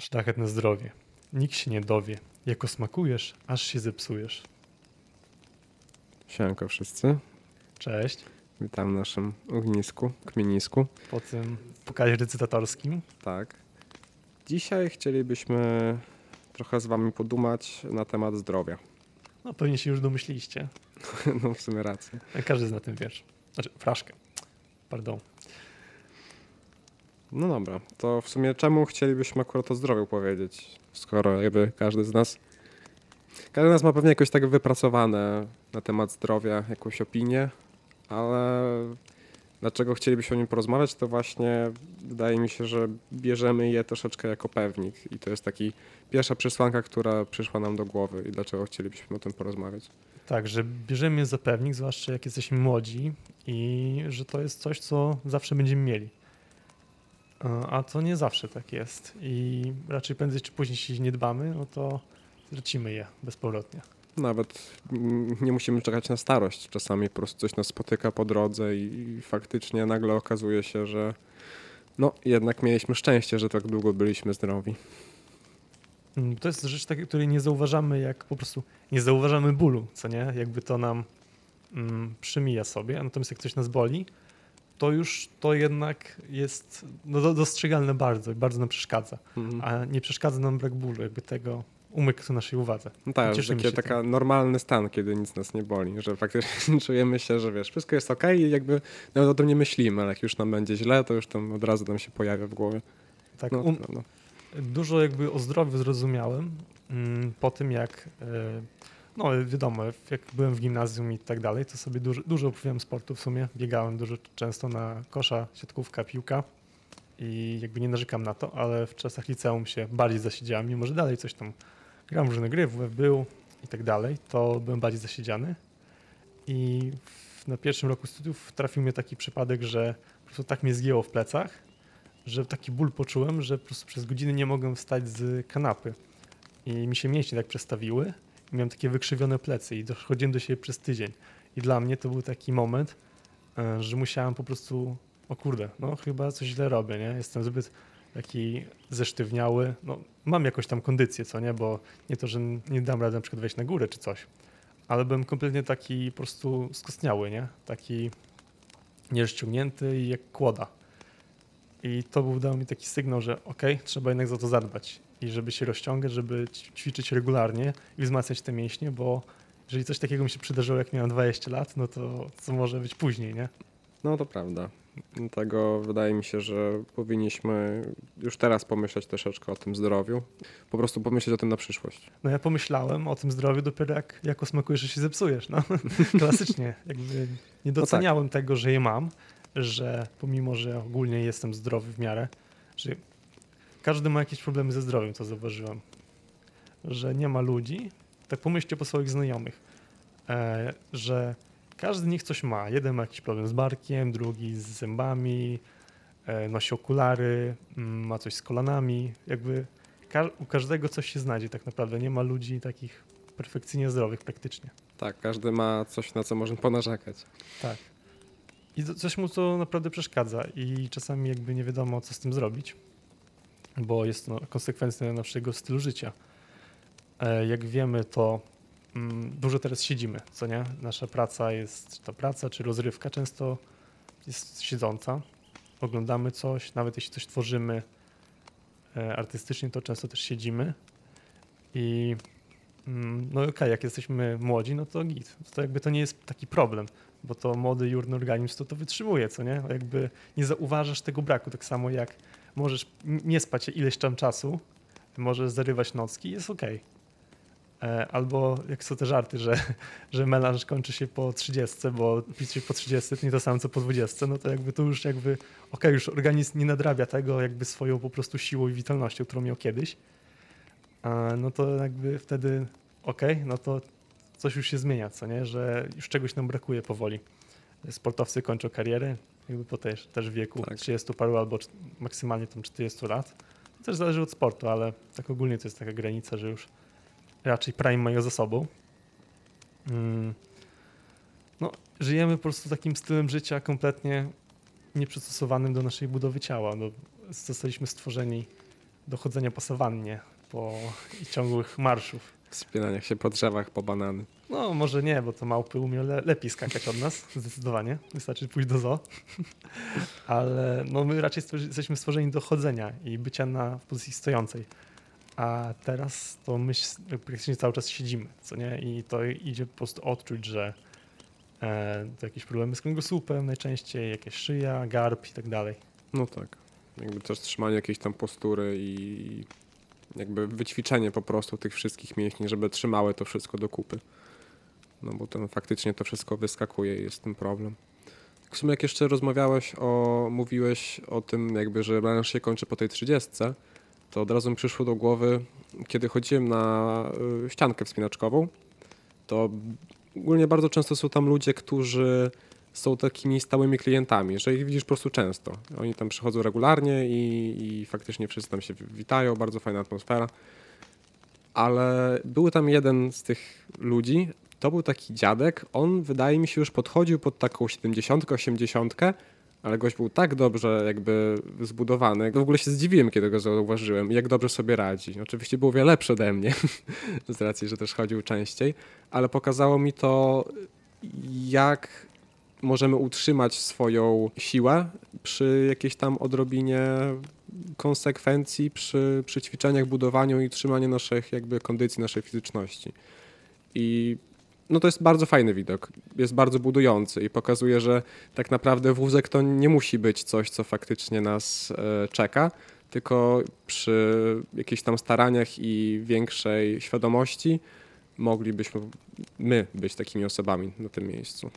Szlachetne zdrowie. Nikt się nie dowie. Jako smakujesz, aż się zepsujesz. Siemanko wszyscy. Cześć. Witam w naszym ognisku, kmienisku. Po tym pokazie recytatorskim. Tak. Dzisiaj chcielibyśmy trochę z wami podumać na temat zdrowia. No pewnie się już domyśliliście. No w sumie rację. Każdy zna ten wiersz. Znaczy, fraszkę. Pardon. No dobra, to w sumie czemu chcielibyśmy akurat o zdrowiu powiedzieć, skoro jakby każdy z nas każdy z nas ma pewnie jakoś tak wypracowane na temat zdrowia jakąś opinię, ale dlaczego chcielibyśmy o nim porozmawiać, to właśnie wydaje mi się, że bierzemy je troszeczkę jako pewnik i to jest taki pierwsza przesłanka, która przyszła nam do głowy i dlaczego chcielibyśmy o tym porozmawiać. Tak, że bierzemy je za pewnik, zwłaszcza jak jesteśmy młodzi i że to jest coś, co zawsze będziemy mieli. A- A to nie zawsze tak jest i raczej prędzej czy później, jeśli nie dbamy, no to tracimy je bezpowrotnie. Nawet nie musimy czekać na starość. Czasami po prostu coś nas spotyka po drodze i faktycznie nagle okazuje się, że no jednak mieliśmy szczęście, że tak długo byliśmy zdrowi. Mm, To jest rzecz takiej, której nie zauważamy, jak po prostu nie zauważamy bólu, co nie? Jakby to nam mm, przymija sobie, natomiast jak coś nas boli, to już to jednak jest no, do- dostrzegalne bardzo i bardzo nam przeszkadza. Mhm. A nie przeszkadza nam brak bólu, jakby tego umyk naszej uwadze. No tak, cieszymy taki się taka normalny stan, kiedy nic nas nie boli, że faktycznie czujemy się, że wiesz, wszystko jest okej i jakby nawet o tym nie myślimy, ale jak już nam będzie źle, to już tam od razu nam się pojawia w głowie. Tak, No, um, to prawda. dużo jakby o zdrowiu zrozumiałem mm, po tym, jak e, no wiadomo, jak byłem w gimnazjum i tak dalej, to sobie dużo, dużo uprawiałem sportu w sumie. Biegałem dużo często na kosza, siatkówka, piłka i jakby nie narzekam na to, ale w czasach liceum się bardziej zasiedziałem, mimo że dalej coś tam gram różne gry, WF był i tak dalej, to byłem bardziej zasiedziany i w, na pierwszym roku studiów trafił mnie taki przypadek, że po prostu tak mnie zgięło w plecach, że taki ból poczułem, że po prostu przez godziny nie mogłem wstać z kanapy. I mi się mięśnie tak przestawiły. Miałem takie wykrzywione plecy i dochodziłem do siebie przez tydzień. I dla mnie to był taki moment, e, że musiałem po prostu, o kurde, no chyba coś źle robię, nie? Jestem zbyt taki zesztywniały. No, mam jakąś tam kondycję, co nie? Bo nie to, że nie dam rady na przykład wejść na górę czy coś, ale byłem kompletnie taki po prostu skostniały, nie? Taki nierozciągnięty i jak kłoda. I to był dał mi taki sygnał, że okej, trzeba jednak za to zadbać. I żeby się rozciągać, żeby ćwiczyć regularnie i wzmacniać te mięśnie, bo jeżeli coś takiego mi się przydarzyło, jak miałem 20 lat, no to co może być później, nie? No to prawda. Dlatego wydaje mi się, że powinniśmy już teraz pomyśleć troszeczkę o tym zdrowiu. Po prostu pomyśleć o tym na przyszłość. No ja pomyślałem o tym zdrowiu dopiero jak jako smakujesz, że się zepsujesz, no. Klasycznie. Jakby nie doceniałem tego, że je mam, że pomimo, że ogólnie jestem zdrowy w miarę, że każdy ma jakieś problemy ze zdrowiem, to zauważyłem. Że nie ma ludzi, tak pomyślcie po swoich znajomych, e, że każdy z nich coś ma. Jeden ma jakiś problem z barkiem, drugi z zębami, e, nosi okulary, mm, ma coś z kolanami. Jakby u każdego coś się znajdzie tak naprawdę. Nie ma ludzi takich perfekcyjnie zdrowych praktycznie. Tak, każdy ma coś, na co może ponarzekać. Tak. I coś mu to naprawdę przeszkadza i czasami jakby nie wiadomo, co z tym zrobić, bo jest to konsekwencja naszego stylu życia. E, jak wiemy, to mm, dużo teraz siedzimy, co nie? Nasza praca jest, czy to praca, czy rozrywka często jest siedząca. Oglądamy coś, nawet jeśli coś tworzymy e, artystycznie, to często też siedzimy i mm, no okej, jak jesteśmy młodzi, no to git. To jakby to nie jest taki problem bo to młody, jurny organizm to to wytrzymuje, co nie? Jakby nie zauważasz tego braku, tak samo jak możesz nie spać ileś tam czasu, możesz zarywać nocki, jest okej. E, Albo jak są te żarty, że, że melanż kończy się po 30, bo pić się po 30 to nie to samo co po 20, no to jakby to już jakby, okej, już organizm nie nadrabia tego jakby swoją po prostu siłą i witalnością, którą miał kiedyś, A, no to jakby wtedy okej, no to coś już się zmienia, co nie? Że już czegoś nam brakuje powoli. Sportowcy kończą karierę, jakby po też, też wieku Tak. 30 paru albo maksymalnie tam 40 lat. To też zależy od sportu, ale tak ogólnie to jest taka granica, że już raczej prime mają za sobą. Mm. No, żyjemy po prostu takim stylem życia kompletnie nieprzystosowanym do naszej budowy ciała. No, zostaliśmy stworzeni do chodzenia po sawannie po, i ciągłych marszów. Wspinaniach się po drzewach, po banany. No, może nie, bo to małpy umie le lepiej skakać od nas, zdecydowanie. Wystarczy pójść do zoo. Ale no, my raczej stworzy- jesteśmy stworzeni do chodzenia i bycia na pozycji stojącej. A teraz to my praktycznie cały czas siedzimy, co nie? I to idzie po prostu odczuć, że e, to jakieś problemy z kręgosłupem najczęściej, jakieś szyja, garb i tak dalej. No tak. Jakby też trzymanie jakiejś tam postury i jakby wyćwiczenie po prostu tych wszystkich mięśni, żeby trzymały to wszystko do kupy. No bo tam faktycznie to wszystko wyskakuje i jest ten problem. W sumie jak jeszcze rozmawiałeś o, mówiłeś o tym jakby, że branż się kończy po tej 30, to od razu mi przyszło do głowy, kiedy chodziłem na y, ściankę wspinaczkową, to ogólnie bardzo często są tam ludzie, którzy są takimi stałymi klientami, że ich widzisz po prostu często. Oni tam przychodzą regularnie i, i faktycznie wszyscy tam się witają, bardzo fajna atmosfera. Ale był tam jeden z tych ludzi, to był taki dziadek, on wydaje mi się już podchodził pod taką 70, 80, ale gość był tak dobrze jakby zbudowany. W ogóle się zdziwiłem, kiedy go zauważyłem, jak dobrze sobie radzi. Oczywiście był wiele lepszy ode mnie, z racji, że też chodził częściej, ale pokazało mi to, jak możemy utrzymać swoją siłę przy jakiejś tam odrobinie konsekwencji, przy, przy ćwiczeniach, budowaniu i trzymaniu naszych jakby kondycji, naszej fizyczności. I no to jest bardzo fajny widok, jest bardzo budujący i pokazuje, że tak naprawdę wózek to nie musi być coś, co faktycznie nas e, czeka, tylko przy jakichś tam staraniach i większej świadomości moglibyśmy my być takimi osobami na tym miejscu.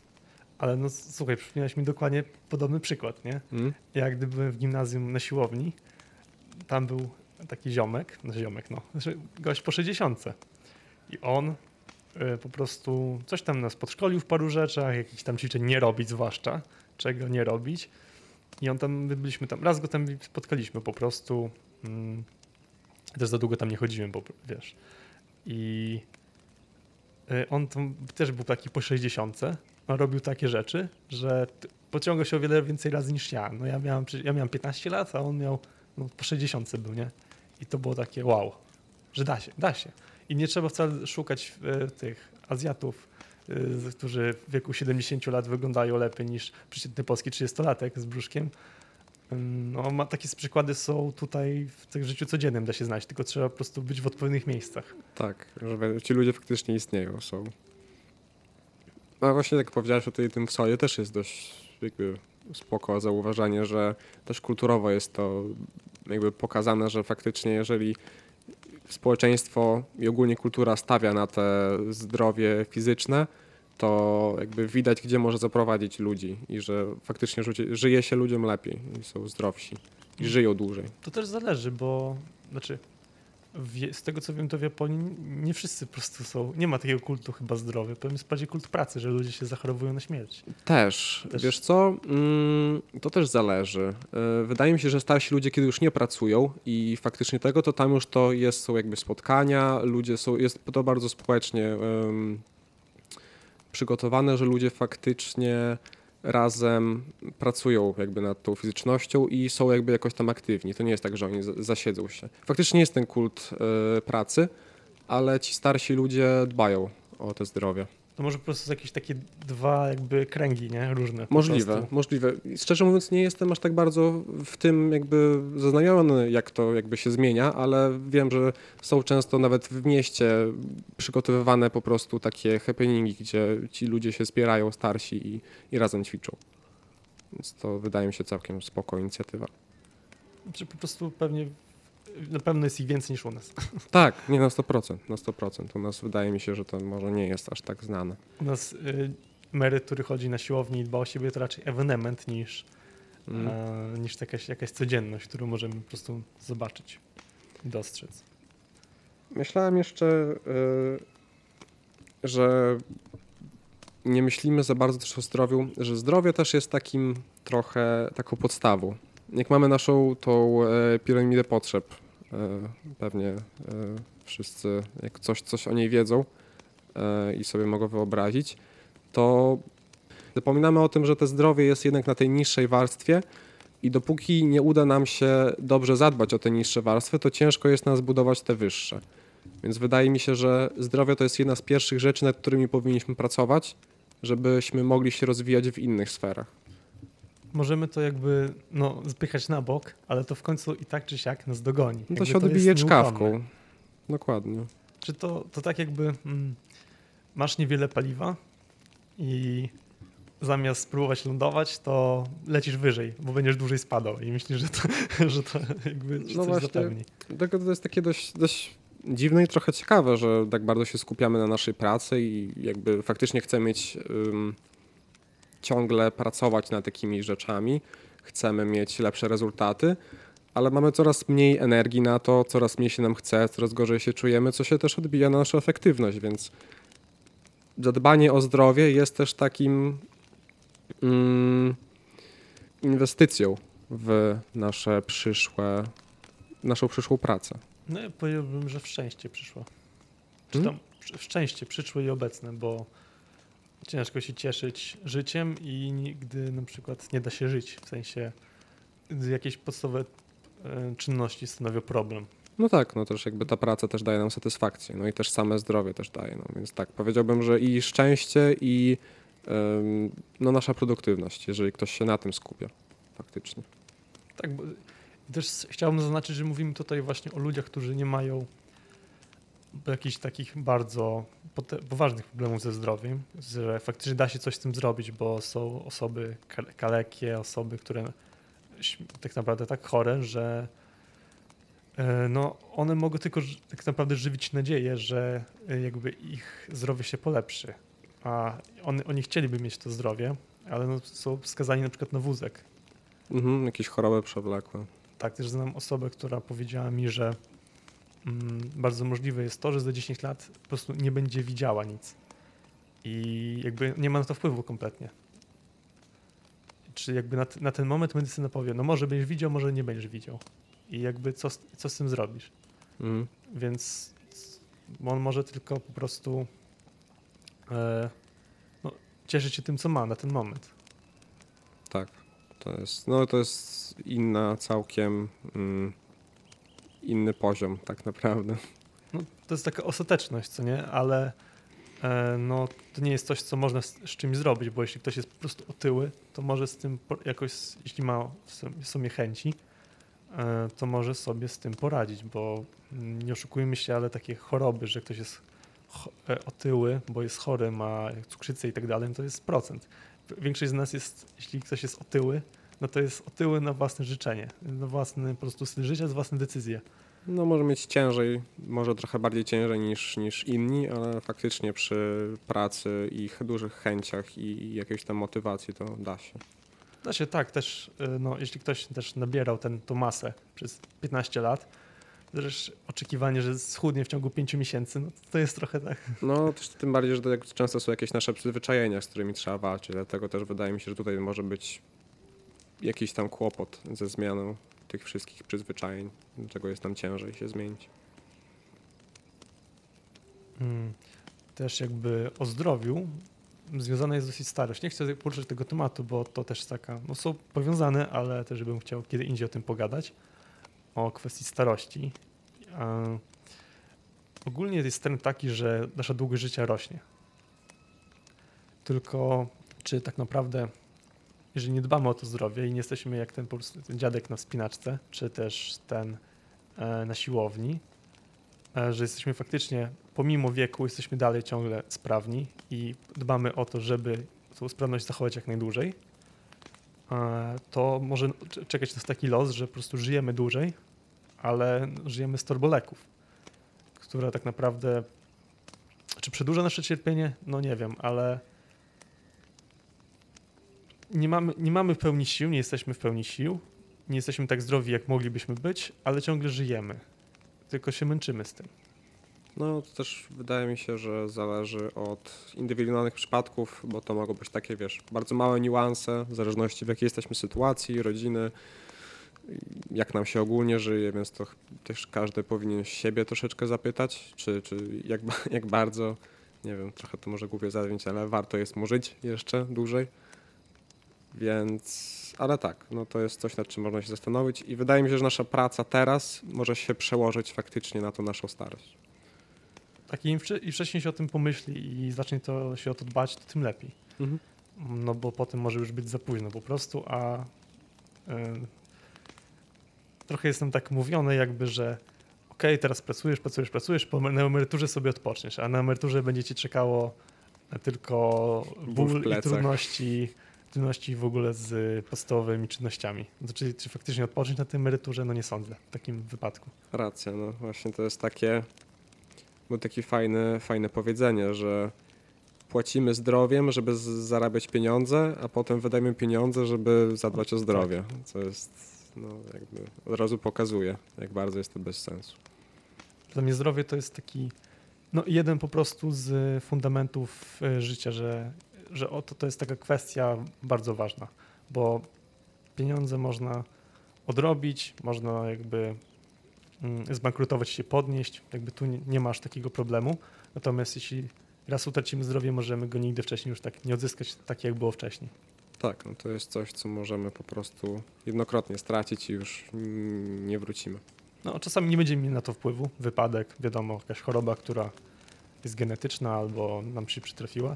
Ale no słuchaj, przypomniałeś mi dokładnie podobny przykład, nie? Mm? Ja gdy byłem w gimnazjum na siłowni, tam był taki ziomek, no ziomek no, znaczy gość po 60. I on y, po prostu coś tam nas podszkolił w paru rzeczach, jakichś tam ćwiczeń nie robić zwłaszcza, czego nie robić. I on tam, my byliśmy tam, raz go tam spotkaliśmy po prostu, mm, też za długo tam nie chodziłem, bo wiesz. I y, on tam też był taki po 60. Robił takie rzeczy, że pociągał się o wiele więcej razy niż ja. No ja miałem, ja miałem 15 lat, a on miał no, po 60 był, nie? I to było takie wow, że da się, da się. I nie trzeba wcale szukać e, tych Azjatów, e, którzy w wieku 70 lat wyglądają lepiej niż przeciętny polski 30-latek z brzuszkiem. Ym, No, ma, takie przykłady są tutaj w tym życiu codziennym da się znaleźć, tylko trzeba po prostu być w odpowiednich miejscach. Tak, że ci ludzie faktycznie istnieją, są. A właśnie jak powiedziałeś o tej, tym soju, też jest dość jakby spoko zauważanie, że też kulturowo jest to jakby pokazane, że faktycznie jeżeli społeczeństwo i ogólnie kultura stawia na te zdrowie fizyczne, to jakby widać, gdzie może zaprowadzić ludzi i że faktycznie żyje się ludziom lepiej są zdrowsi i żyją dłużej. To też zależy, bo znaczy z tego co wiem, to w Japonii nie wszyscy po prostu są, nie ma takiego kultu chyba zdrowia. Powiem jest bardziej kult pracy, że ludzie się zachorowują na śmierć. Też. Też. Wiesz co? Mm, to też zależy. Y, Wydaje mi się, że starsi ludzie, kiedy już nie pracują i faktycznie tego, to tam już to jest, są jakby spotkania, ludzie są, jest to bardzo społecznie em, przygotowane, że ludzie faktycznie razem pracują jakby nad tą fizycznością i są jakby jakoś tam aktywni. To nie jest tak, że oni zasiedzą się. Faktycznie jest ten kult y, pracy, ale ci starsi ludzie dbają o te zdrowie. To może po prostu są jakieś takie dwa jakby kręgi, nie? Różne. Możliwe, prostu. możliwe. Szczerze mówiąc, nie jestem aż tak bardzo w tym jakby zaznajomiony, jak to jakby się zmienia, ale wiem, że są często nawet w mieście przygotowywane po prostu takie happeningi, gdzie ci ludzie się zbierają starsi i, i razem ćwiczą. Więc to wydaje mi się całkiem spoko inicjatywa. Czy po prostu pewnie na pewno jest ich więcej niż u nas. Tak, nie na 100%, na 100%. U nas wydaje mi się, że to może nie jest aż tak znane. U nas y, emeryt, który chodzi na siłowni i dba o siebie, to raczej ewenement niż, Mm. e, niż jakaś, jakaś codzienność, którą możemy po prostu zobaczyć, dostrzec. Myślałem jeszcze, y, że nie myślimy za bardzo też o zdrowiu, że zdrowie też jest takim trochę taką podstawą. Jak mamy naszą tą e, piramidę potrzeb, pewnie e, wszyscy jak coś, coś o niej wiedzą e, i sobie mogą wyobrazić, to zapominamy o tym, że to zdrowie jest jednak na tej niższej warstwie I dopóki nie uda nam się dobrze zadbać o te niższe warstwy, to ciężko jest nas budować te wyższe. Więc wydaje mi się, że zdrowie to jest jedna z pierwszych rzeczy, nad którymi powinniśmy pracować, żebyśmy mogli się rozwijać w innych sferach. Możemy to jakby no, spychać na bok, ale to w końcu i tak czy siak nas dogoni. No to się odbije czkawką. Dokładnie. Czy to, to tak jakby mm, masz niewiele paliwa i zamiast spróbować lądować, to lecisz wyżej, bo będziesz dłużej spadał i myślisz, że to, że to jakby No coś właśnie. zapewni. Dlatego to jest takie dość, dość dziwne i trochę ciekawe, że tak bardzo się skupiamy na naszej pracy i jakby faktycznie chcemy mieć ym, ciągle pracować nad takimi rzeczami, chcemy mieć lepsze rezultaty, ale mamy coraz mniej energii na to, coraz mniej się nam chce, coraz gorzej się czujemy, co się też odbija na naszą efektywność, więc zadbanie o zdrowie jest też takim mm, inwestycją w nasze przyszłe, naszą przyszłą pracę. No ja powiedziałbym, że w szczęście przyszło. Czy Hmm? tam w szczęście przyszłe i obecne, bo ciężko się cieszyć życiem i nigdy na przykład nie da się żyć. W sensie jakieś podstawowe e, czynności stanowią problem. No tak, no też jakby ta praca też daje nam satysfakcję, no i też same zdrowie też daje, no więc tak, powiedziałbym, że i szczęście i ym, no nasza produktywność, jeżeli ktoś się na tym skupia, faktycznie. Tak, bo też chciałbym zaznaczyć, że mówimy tutaj właśnie o ludziach, którzy nie mają jakichś takich bardzo poważnych problemów ze zdrowiem, że faktycznie da się coś z tym zrobić, bo są osoby kale- kalekie, osoby, które tak naprawdę tak chore, że e, no, one mogą tylko tak naprawdę żywić nadzieję, że e, jakby ich zdrowie się polepszy. A oni, oni chcieliby mieć to zdrowie, ale no, są skazani na przykład na wózek. Mhm, jakieś choroby przewlekłe. Tak, też znam osobę, która powiedziała mi, że bardzo możliwe jest to, że za 10 lat po prostu nie będzie widziała nic. I jakby nie ma na to wpływu kompletnie. Czy jakby na, na ten moment medycyna powie, no może będziesz widział, może nie będziesz widział. I jakby co, z- co z tym zrobisz? Mhm. Więc on może tylko po prostu e, no, cieszyć się tym, co ma na ten moment. Tak, to jest, no to jest inna całkiem, mm, inny poziom tak naprawdę. No, to jest taka ostateczność, co nie? Ale e, no, to nie jest coś, co można z, z czymś zrobić, bo jeśli ktoś jest po prostu otyły, to może z tym jakoś, jeśli ma w sobie chęci, e, to może sobie z tym poradzić, bo mm, nie oszukujmy się, ale takie choroby, że ktoś jest e, otyły, bo jest chory, ma cukrzycę i tak dalej, no to jest procent. Większość z nas jest, jeśli ktoś jest otyły, no to jest otyły na własne życzenie, na własny po prostu styl życia, z własne decyzje. No może mieć ciężej, może trochę bardziej ciężej niż, niż inni, ale faktycznie przy pracy i ch- dużych chęciach i jakiejś tam motywacji to da się. Da się tak, też y, no, jeśli ktoś też nabierał ten, tą masę przez 15 lat, też oczekiwanie, że schudnie w ciągu 5 miesięcy, no to jest trochę tak. No też tym bardziej, że to jak często są jakieś nasze przyzwyczajenia, z którymi trzeba walczyć, dlatego też wydaje mi się, że tutaj może być jakiś tam kłopot ze zmianą tych wszystkich przyzwyczajeń, dlaczego jest nam ciężej się zmienić. Mm, Też jakby o zdrowiu związana jest dosyć starość. Nie chcę poruszać tego tematu, bo to też taka, no są powiązane, ale też bym chciał kiedy indziej o tym pogadać, o kwestii starości. E, Ogólnie jest trend taki, że nasza długość życia rośnie. Tylko czy tak naprawdę, jeżeli nie dbamy o to zdrowie i nie jesteśmy jak ten, ten dziadek na wspinaczce, czy też ten e, na siłowni, e, że jesteśmy faktycznie, pomimo wieku, jesteśmy dalej ciągle sprawni i dbamy o to, żeby tą sprawność zachować jak najdłużej, e, to może czekać nas taki los, że po prostu żyjemy dłużej, ale żyjemy z torboleków, która tak naprawdę czy przedłuża nasze cierpienie? No nie wiem, ale nie mamy, nie mamy w pełni sił, nie jesteśmy w pełni sił, nie jesteśmy tak zdrowi, jak moglibyśmy być, ale ciągle żyjemy. Tylko się męczymy z tym. No to też wydaje mi się, że zależy od indywidualnych przypadków, bo to mogą być takie, wiesz, bardzo małe niuanse, w zależności w jakiej jesteśmy sytuacji, rodziny, jak nam się ogólnie żyje, więc to też każdy powinien siebie troszeczkę zapytać, czy, czy jak, jak bardzo, nie wiem, trochę to może głupio zabrzmieć, ale warto jest mu żyć jeszcze dłużej. Więc, ale tak, no to jest coś, nad czym można się zastanowić i wydaje mi się, że nasza praca teraz może się przełożyć faktycznie na tą naszą starość. Tak im wcze- im wcześniej się o tym pomyśli i zacznie to się o to dbać, to tym lepiej. Mhm. No bo potem może już być za późno po prostu, a y, trochę jestem tak mówiony jakby, że okej, teraz pracujesz, pracujesz, pracujesz, po, na emeryturze sobie odpoczniesz, a na emeryturze będzie ci czekało tylko Ból ból i trudności, trudności w ogóle z podstawowymi czynnościami. Znaczy, czy faktycznie odpocząć na tej emeryturze? No nie sądzę w takim wypadku. Racja, no właśnie to jest takie, było takie fajne, fajne powiedzenie, że płacimy zdrowiem, żeby zarabiać pieniądze, a potem wydajemy pieniądze, żeby zadbać o zdrowie, co jest, no jakby od razu pokazuje, jak bardzo jest to bez sensu. Dla mnie zdrowie to jest taki, no jeden po prostu z fundamentów e, życia, że, że oto to jest taka kwestia bardzo ważna, bo pieniądze można odrobić, można jakby mm, zbankrutować się, podnieść, jakby tu nie, masz takiego problemu, natomiast jeśli raz utracimy zdrowie, możemy go nigdy wcześniej już tak nie odzyskać tak, jak było wcześniej. Tak, no to jest coś, co możemy po prostu jednokrotnie stracić i już mm, nie wrócimy. No, czasami nie będziemy mieli na to wpływu. Wypadek, wiadomo, jakaś choroba, która jest genetyczna albo nam się przytrafiła.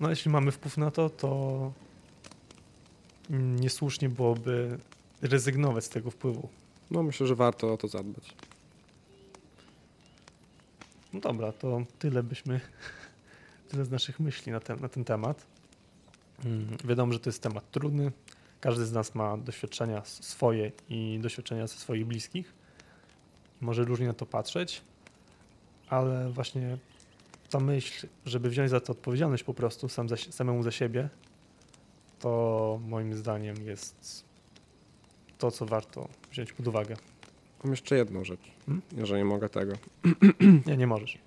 No, jeśli mamy wpływ na to, to niesłusznie byłoby rezygnować z tego wpływu. No myślę, że warto o to zadbać. No dobra, to tyle byśmy, tyle z naszych myśli na ten, na ten temat. Mm, Wiadomo, że to jest temat trudny. Każdy z nas ma doświadczenia swoje i doświadczenia ze swoich bliskich. Może różnie na to patrzeć, ale właśnie ta myśl, żeby wziąć za to odpowiedzialność po prostu sam za, samemu za siebie, to moim zdaniem jest to, co warto wziąć pod uwagę. Mam jeszcze jedną rzecz, Hmm? jeżeli mogę tego. Nie, nie możesz.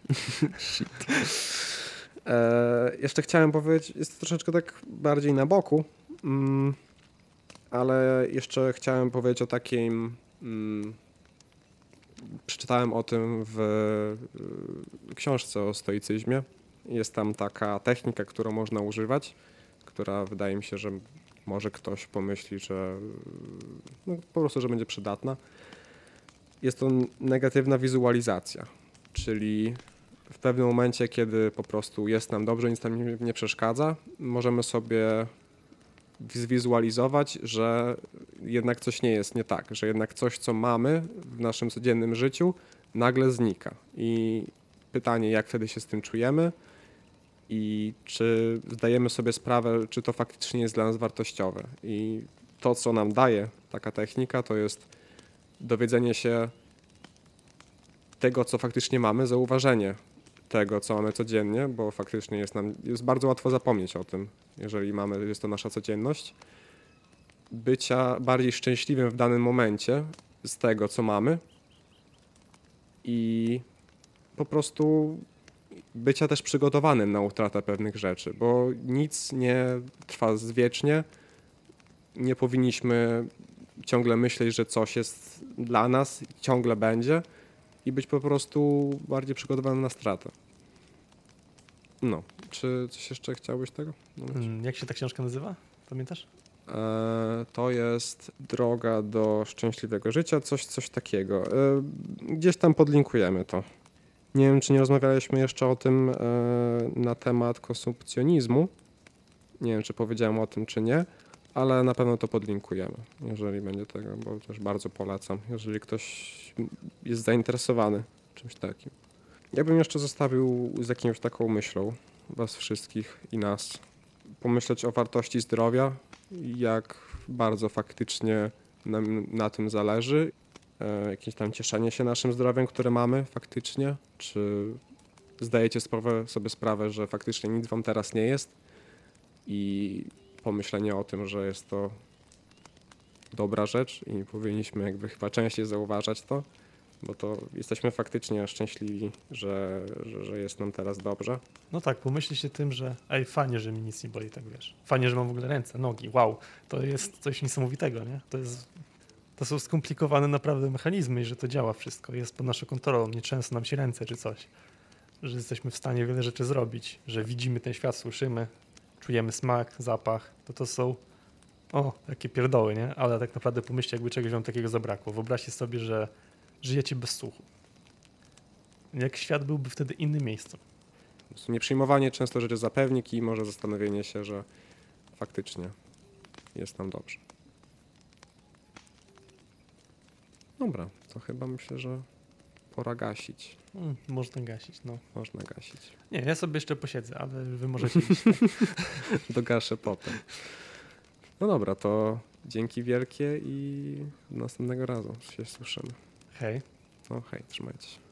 E, jeszcze chciałem powiedzieć, jest to troszeczkę tak bardziej na boku, mm, ale jeszcze chciałem powiedzieć o takim. Mm, przeczytałem o tym w y, książce o stoicyzmie. Jest tam taka technika, którą można używać, która wydaje mi się, że może ktoś pomyśli, że no, po prostu, że będzie przydatna. Jest to negatywna wizualizacja, czyli w pewnym momencie, kiedy po prostu jest nam dobrze, nic nam nie, nie przeszkadza, możemy sobie zwizualizować, że jednak coś nie jest nie tak, że jednak coś, co mamy w naszym codziennym życiu, nagle znika. I pytanie, jak wtedy się z tym czujemy i czy zdajemy sobie sprawę, czy to faktycznie jest dla nas wartościowe. I to, co nam daje taka technika, to jest dowiedzenie się tego, co faktycznie mamy, zauważenie tego, co mamy codziennie, bo faktycznie jest nam jest bardzo łatwo zapomnieć o tym, jeżeli mamy, jest to nasza codzienność. Bycia bardziej szczęśliwym w danym momencie z tego, co mamy i po prostu bycia też przygotowanym na utratę pewnych rzeczy, bo nic nie trwa wiecznie. Nie powinniśmy ciągle myśleć, że coś jest dla nas, ciągle będzie i być po prostu bardziej przygotowany na stratę. No, czy coś jeszcze chciałbyś tego? Mm, Jak się ta książka nazywa? Pamiętasz? E, to jest droga do szczęśliwego życia, coś, coś takiego. E, gdzieś tam podlinkujemy to. Nie wiem, czy nie rozmawialiśmy jeszcze o tym e, na temat konsumpcjonizmu. Nie wiem, czy powiedziałem o tym, czy nie, ale na pewno to podlinkujemy, jeżeli będzie tego, bo też bardzo polecam, jeżeli ktoś jest zainteresowany czymś takim. Ja bym jeszcze zostawił z jakąś taką myślą was wszystkich i nas. Pomyśleć o wartości zdrowia, jak bardzo faktycznie nam na tym zależy, e, jakieś tam cieszenie się naszym zdrowiem, które mamy faktycznie, czy zdajecie sprawę, sobie sprawę, że faktycznie nic wam teraz nie jest i pomyślenie o tym, że jest to dobra rzecz i powinniśmy jakby chyba częściej zauważać to, bo to jesteśmy faktycznie szczęśliwi, że, że, że jest nam teraz dobrze. No tak, pomyśli się tym, że ej, fajnie, że mi nic nie boli, tak wiesz. Fajnie, że mam w ogóle ręce, nogi, wow. To jest coś niesamowitego, nie? To jest... To są skomplikowane naprawdę mechanizmy i że to działa wszystko, jest pod naszą kontrolą, nie trzęsą nam się ręce czy coś. Że jesteśmy w stanie wiele rzeczy zrobić, że widzimy ten świat, słyszymy, czujemy smak, zapach, to to są o, jakie pierdoły, nie? Ale tak naprawdę pomyślcie, jakby czegoś wam takiego zabrakło. Wyobraźcie sobie, że żyjecie bez słuchu. Jak świat byłby wtedy innym miejscem. Nieprzyjmowanie często rzeczy za pewnik i może zastanowienie się, że faktycznie jest nam dobrze. Dobra, to chyba myślę, że pora gasić. Mm, można gasić, no. Można gasić. Nie, ja sobie jeszcze posiedzę, ale wy możecie iść. Dogaszę potem. No dobra, to dzięki wielkie i do następnego razu się słyszymy. Hej. No hej, trzymajcie się.